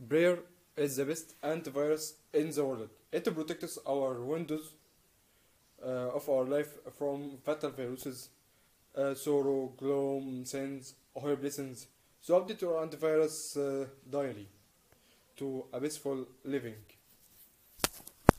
Brave is the best antivirus in the world. It protects our windows uh, of our life from fatal viruses, uh, sorrow, gloom, sins, or blessings. So update your antivirus uh, diary to a peaceful living.